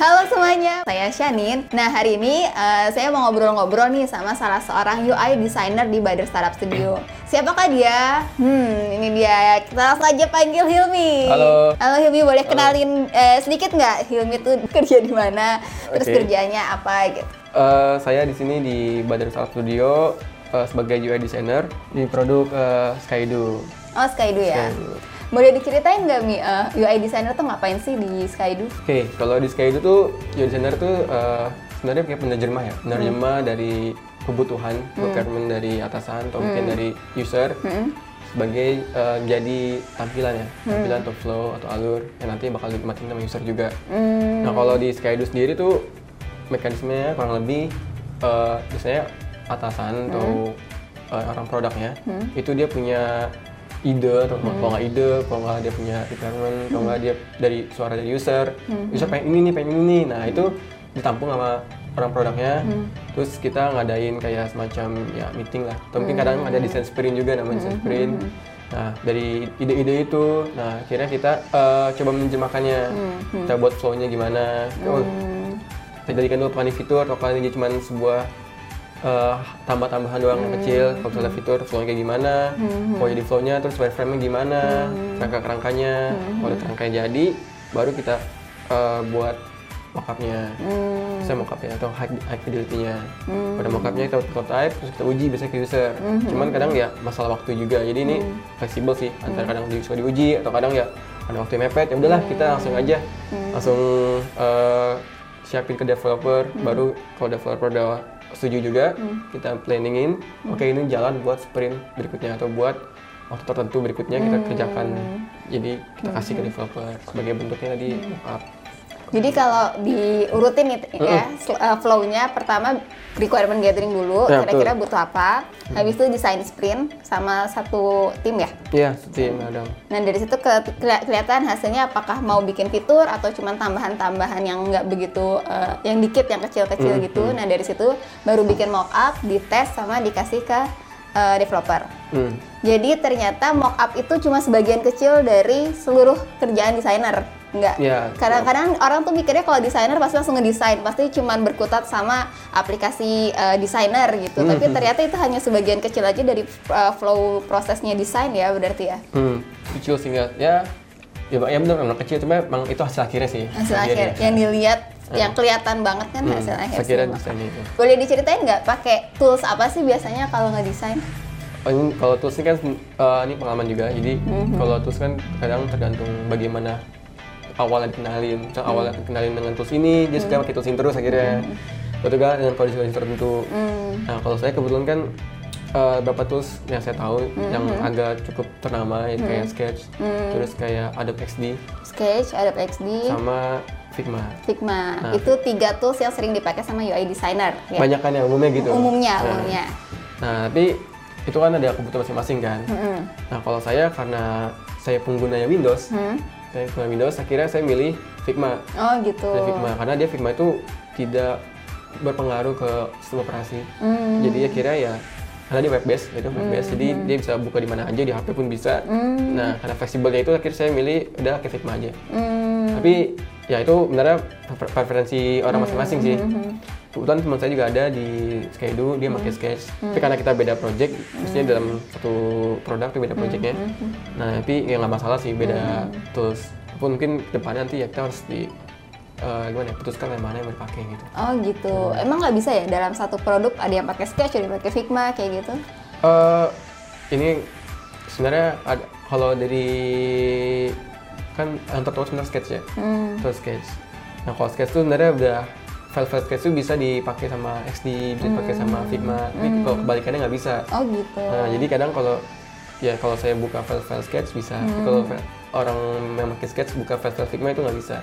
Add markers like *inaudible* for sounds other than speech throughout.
Halo semuanya, saya Shanin. Nah hari ini uh, saya mau ngobrol-ngobrol nih sama salah seorang UI designer di Bader Startup Studio. Siapakah dia? Hmm, ini dia. Kita langsung aja panggil Hilmi. Halo. Halo Hilmi, boleh kenalin uh, sedikit nggak Hilmi tuh kerja di mana? Terus kerjanya apa gitu? Eh, saya di sini di Badan Startup Studio eh, sebagai UI designer di produk eh, Skydo. Oh Skydo ya. Skydo. Boleh diceritain nggak Mi, uh, UI designer tuh ngapain sih di Skydo? Oke, kalau di Skydo tuh UI designer tuh eh, sebenarnya kayak penerjemah ya, penerjemah dari kebutuhan, requirement dari atasan atau mungkin dari user sebagai eh, jadi tampilan ya, tampilan atau flow atau alur yang nanti bakal dinikmatin sama user juga. Hmm. Nah kalau di Skydo sendiri tuh mekanismenya kurang lebih eh, biasanya atasan atau eh, orang produknya itu dia punya ide atau kalau nggak ide, kalau nggak dia punya requirement, kalau nggak dia dari suara dari user, user pengen ini nih, pengen ini nih. Nah itu ditampung sama orang produknya, terus kita ngadain kayak semacam ya meeting lah. Atau mungkin kadang ada design sprint juga namanya design sprint. Nah dari ide-ide itu, nah akhirnya kita eh, coba menerjemahkannya. Kita buat flow-nya gimana. Oh, kita jadikan dulu planning fitur atau planning cuma sebuah eh, tambah-tambahan doang yang kecil kalau misalnya fitur flow kayak gimana mau jadi flow-nya terus wireframe-nya gimana kerangka-kerangkanya kalau udah kerangkanya jadi baru kita eh, buat mockupnya. Saya mockupnya atau high, high fidelity-nya. Pada mockupnya kita prototype terus kita uji biasanya ke user. Cuman kadang ya masalah waktu juga jadi ini fleksibel sih antara kadang di, suka diuji atau kadang ya ada waktu yang mepet ya udahlah kita langsung aja. Langsung eh, siapin ke developer baru kalau developer udah setuju juga. Kita planningin. Oke ini jalan buat sprint berikutnya atau buat waktu tertentu berikutnya kita kerjakan. Jadi kita kasih ke developer sebagai bentuknya tadi mockup Jadi kalau diurutin nih ya sl- uh, flow-nya pertama requirement gathering dulu, Ya, kira-kira betul. butuh apa. Habis itu design sprint sama satu tim ya. Iya, setim kadang Nah dari situ ke, keli- kelihatan hasilnya apakah mau bikin fitur atau cuma tambahan-tambahan yang nggak begitu, uh, yang dikit, yang kecil-kecil gitu. Nah dari situ baru bikin mockup, dites sama dikasih ke uh, developer. Hmm. Jadi ternyata mockup itu cuma sebagian kecil dari seluruh kerjaan desainer. Enggak. Iya, Kadang-kadang orang tuh mikirnya kalau desainer pasti langsung ngedesain, pasti cuma berkutat sama aplikasi uh, desainer gitu. Tapi ternyata itu hanya sebagian kecil aja dari uh, flow prosesnya desain ya berarti ya. Hmm, kecil sehingga ya ya, ya benar memang kecil cuma emang itu hasil akhirnya sih Hasil akhir yang dilihat yang kelihatan banget kan Hmm, hasil akhir semua. desainnya itu Boleh diceritain nggak pakai tools apa sih biasanya kalau ngedesain? Oh, ini kalau tools ini kan eh, ini pengalaman juga. Jadi Mhm. kalau tools kan kadang tergantung bagaimana awalnya dikenalin. Mhm. awalnya dikenalin dengan tools ini, dia suka pakai tools ini terus akhirnya. Betul kan dengan kondisi-kondisi tertentu. Hmm. Nah kalau saya kebetulan kan eh, beberapa tools yang saya tahu Mhm. yang agak cukup ternama ya, kayak Sketch, terus kayak Adobe XD Sketch, Adobe XD, sama Figma. Figma. Nah. Itu tiga tools yang sering dipakai sama UI designer. Ya? Banyak kan yang umumnya gitu. Umumnya, Nah, umumnya. Nah, tapi itu kan ada kebutuhan masing-masing kan. Mm-mm. Nah, kalau saya karena saya penggunanya Windows, Hmm. Saya pengguna Windows, akhirnya saya milih Figma. Oh gitu. Saya Figma karena dia Figma itu tidak berpengaruh ke sistem operasi. Hmm. Jadi akhirnya ya karena dia web based, jadi web based, jadi dia bisa buka di mana aja di HP pun bisa. Hmm. Nah, karena fleksibelnya itu akhirnya saya milih udah ke Figma aja. Hmm. Tapi ya itu sebenarnya prefer- preferensi orang masing-masing sih. Kebetulan teman saya juga ada di Skydo, dia pakai Sketch. Tapi karena kita beda project, maksudnya dalam satu produk tuh beda projectnya. Nah, tapi ya nggak masalah sih beda tools. Walaupun mungkin depannya nanti ya kita harus di eh, gimana ya, putuskan yang mana yang mau dipakai gitu. Oh gitu. Emang nggak bisa ya dalam satu produk ada yang pakai Sketch, ada yang pakai Figma kayak gitu? eh ini sebenarnya ada kalau dari kan yang tertua sebenarnya sketch ya Hmm. terus sketch nah kalau sketch tuh sebenarnya udah file-file sketch tuh bisa dipakai sama XD bisa dipakai sama Figma tapi kalau kebalikannya nggak bisa Oh gitu. nah jadi kadang kalau ya kalau saya buka file-file sketch bisa Tapi kalau orang yang pakai sketch buka file-file Figma itu nggak bisa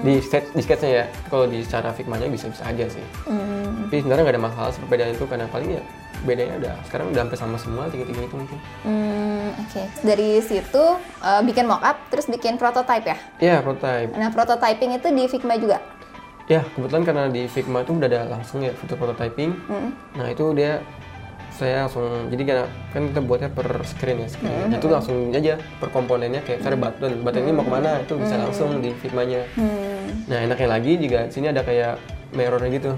di sketch di sketchnya ya kalau di secara Figma-nya bisa bisa aja sih Hmm. tapi sebenarnya nggak ada masalah perbedaan itu karena paling ya bedanya udah sekarang udah hampir sama semua tiga-tiga itu mungkin Hmm, Oke. Dari situ uh, bikin mockup, terus bikin prototype ya. ya prototype Nah prototyping itu di Figma juga. Ya kebetulan karena di Figma itu udah ada langsung ya fitur prototyping Hmm. nah itu dia saya langsung jadi karena kan kita buatnya per screen ya screen itu langsung aja per komponennya kayak misalnya button button ini mau ke mana itu bisa langsung di Figma-nya Hmm. Nah enaknya lagi juga di sini ada kayak mirrornya gitu.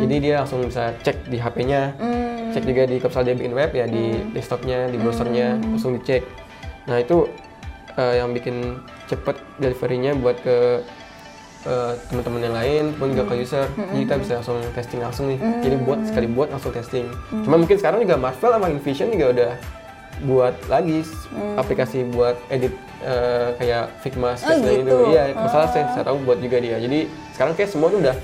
Jadi dia langsung bisa cek di HP-nya, Hmm. cek juga di dia bikin web ya di desktopnya, di browsernya langsung dicek. Nah itu eh, yang bikin cepet deliverynya buat ke eh, teman-teman yang lain pun juga ke user. Jadi kita bisa langsung testing langsung nih. Jadi buat sekali buat langsung testing. Cuma mungkin sekarang juga Marvel sama InVision juga udah buat lagi s- aplikasi buat edit eh, kayak Figma dan gitu. itu. Iya, masalah saya, saya tahu buat juga dia. Jadi sekarang kayak semua tuh udah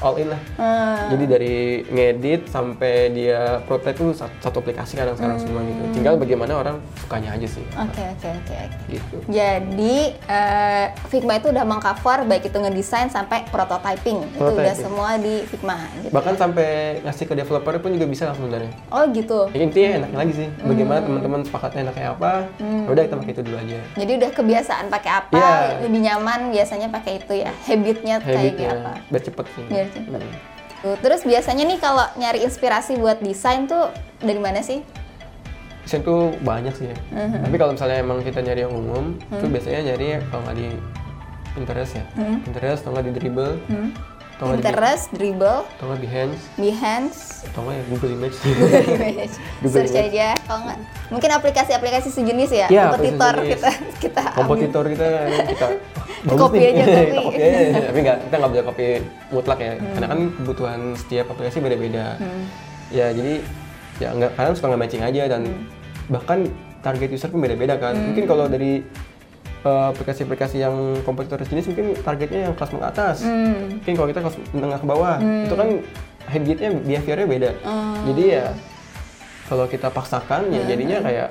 all in lah. Ah. Jadi dari ngedit sampai dia prototype sat- satu aplikasi kadang sekarang semua gitu. Tinggal bagaimana orang sukanya aja sih. Oke oke oke. oke. Gitu. Jadi eh, Figma itu udah mengcover baik itu ngedesain sampai prototyping. Itu udah semua di Figma gitu. Bahkan sampai ngasih ke developer pun juga bisa langsung sebenarnya. Oh gitu. Ya, intinya enaknya lagi sih. Bagaimana teman-teman sepakatnya enaknya apa? ya Udah kita pakai itu dulu aja. Jadi udah kebiasaan pakai apa, Iya. lebih nyaman biasanya pakai itu ya. Habitnya kayak Habitnya apa. biar cepet sih. Biar Hmm. Tuh, Terus biasanya nih kalau nyari inspirasi buat desain tuh dari mana sih? Desain tuh banyak sih ya. Mhm. Tapi kalau misalnya emang kita nyari yang umum, itu biasanya nyari kalau nggak di Pinterest ya. Pinterest atau nggak di Dribble, atau nggak di, Pinterest, Dribble, atau nggak Behance, Behance, atau nggak ya *laughs* Google Image. Google search Image. aja. Kalau nggak, mungkin aplikasi-aplikasi sejenis ya. Iya, kompetitor kita kita. Kompetitor kita kita bagus Copy nih. aja, copy aja. Tapi nggak kita nggak bisa copy mutlak ya. Hmm. Karena kan kebutuhan setiap aplikasi beda-beda. Ya jadi ya nggak kalian suka nggak matching aja dan Hmm. bahkan target user pun beda-beda kan. Mungkin kalau dari uh, aplikasi-aplikasi yang kompetitor jenis mungkin targetnya yang kelas menengah atas. Hmm. Mungkin kalau kita kelas menengah ke bawah, itu kan habitnya, behaviornya beda. Oh. Jadi ya kalau kita paksakan Hmm. ya jadinya kayak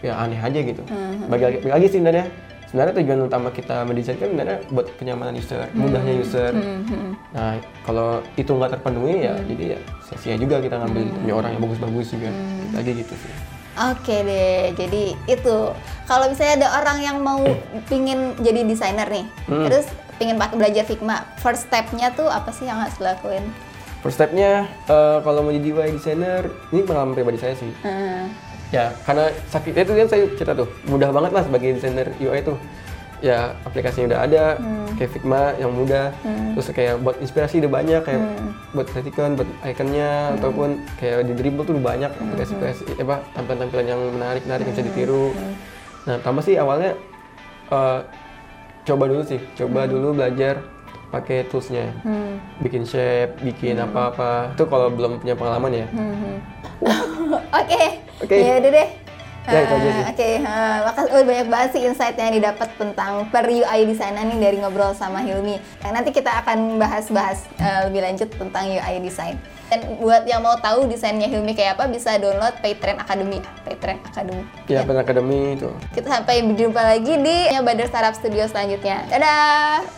ya aneh aja gitu. Bagi lagi, bagi lagi sih sebenarnya sebenarnya tujuan utama kita mendesain kan sebenarnya buat kenyamanan user, mudahnya user. Hmm, Nah kalau itu nggak terpenuhi ya jadi ya sia-sia juga kita ngambil punya orang yang bagus-bagus juga. Lagi gitu sih. Oke deh, jadi itu kalau misalnya ada orang yang mau pingin jadi desainer nih, Hmm. terus pingin pakai belajar Figma, first step-nya tuh apa sih yang harus dilakuin? First step-nya eh, kalau mau jadi UI designer ini pengalaman pribadi saya sih. Hmm. Ya karena sakit itu kan saya cerita tuh mudah banget lah sebagai desainer UI tuh. Ya aplikasinya udah ada, kayak Figma yang mudah, terus kayak buat inspirasi udah banyak kayak buat kritikan, buat ikonnya ataupun kayak di dribble tuh udah banyak aplikasi-aplikasi apa tampilan-tampilan yang menarik-menarik yang bisa ditiru. Nah tambah sih awalnya eh, coba dulu sih, coba dulu belajar pakai toolsnya, Hmm. bikin shape, bikin apa-apa. Itu kalau belum punya pengalaman ya. Hmm. *laughs* Oke. Oke. Ya udah deh. Ya, itu aja Eh, sih. Oke, eh, makasih oh, banyak banget sih insight yang didapat tentang per UI designer nih dari ngobrol sama Hilmi. Yang nanti kita akan bahas-bahas eh, lebih lanjut tentang UI design. Dan buat yang mau tahu desainnya Hilmi kayak apa bisa download Paytrend Academy. Paytrend Academy. Ya, Pen Academy itu. Kita sampai berjumpa lagi di Badar Startup Studio selanjutnya. Dadah.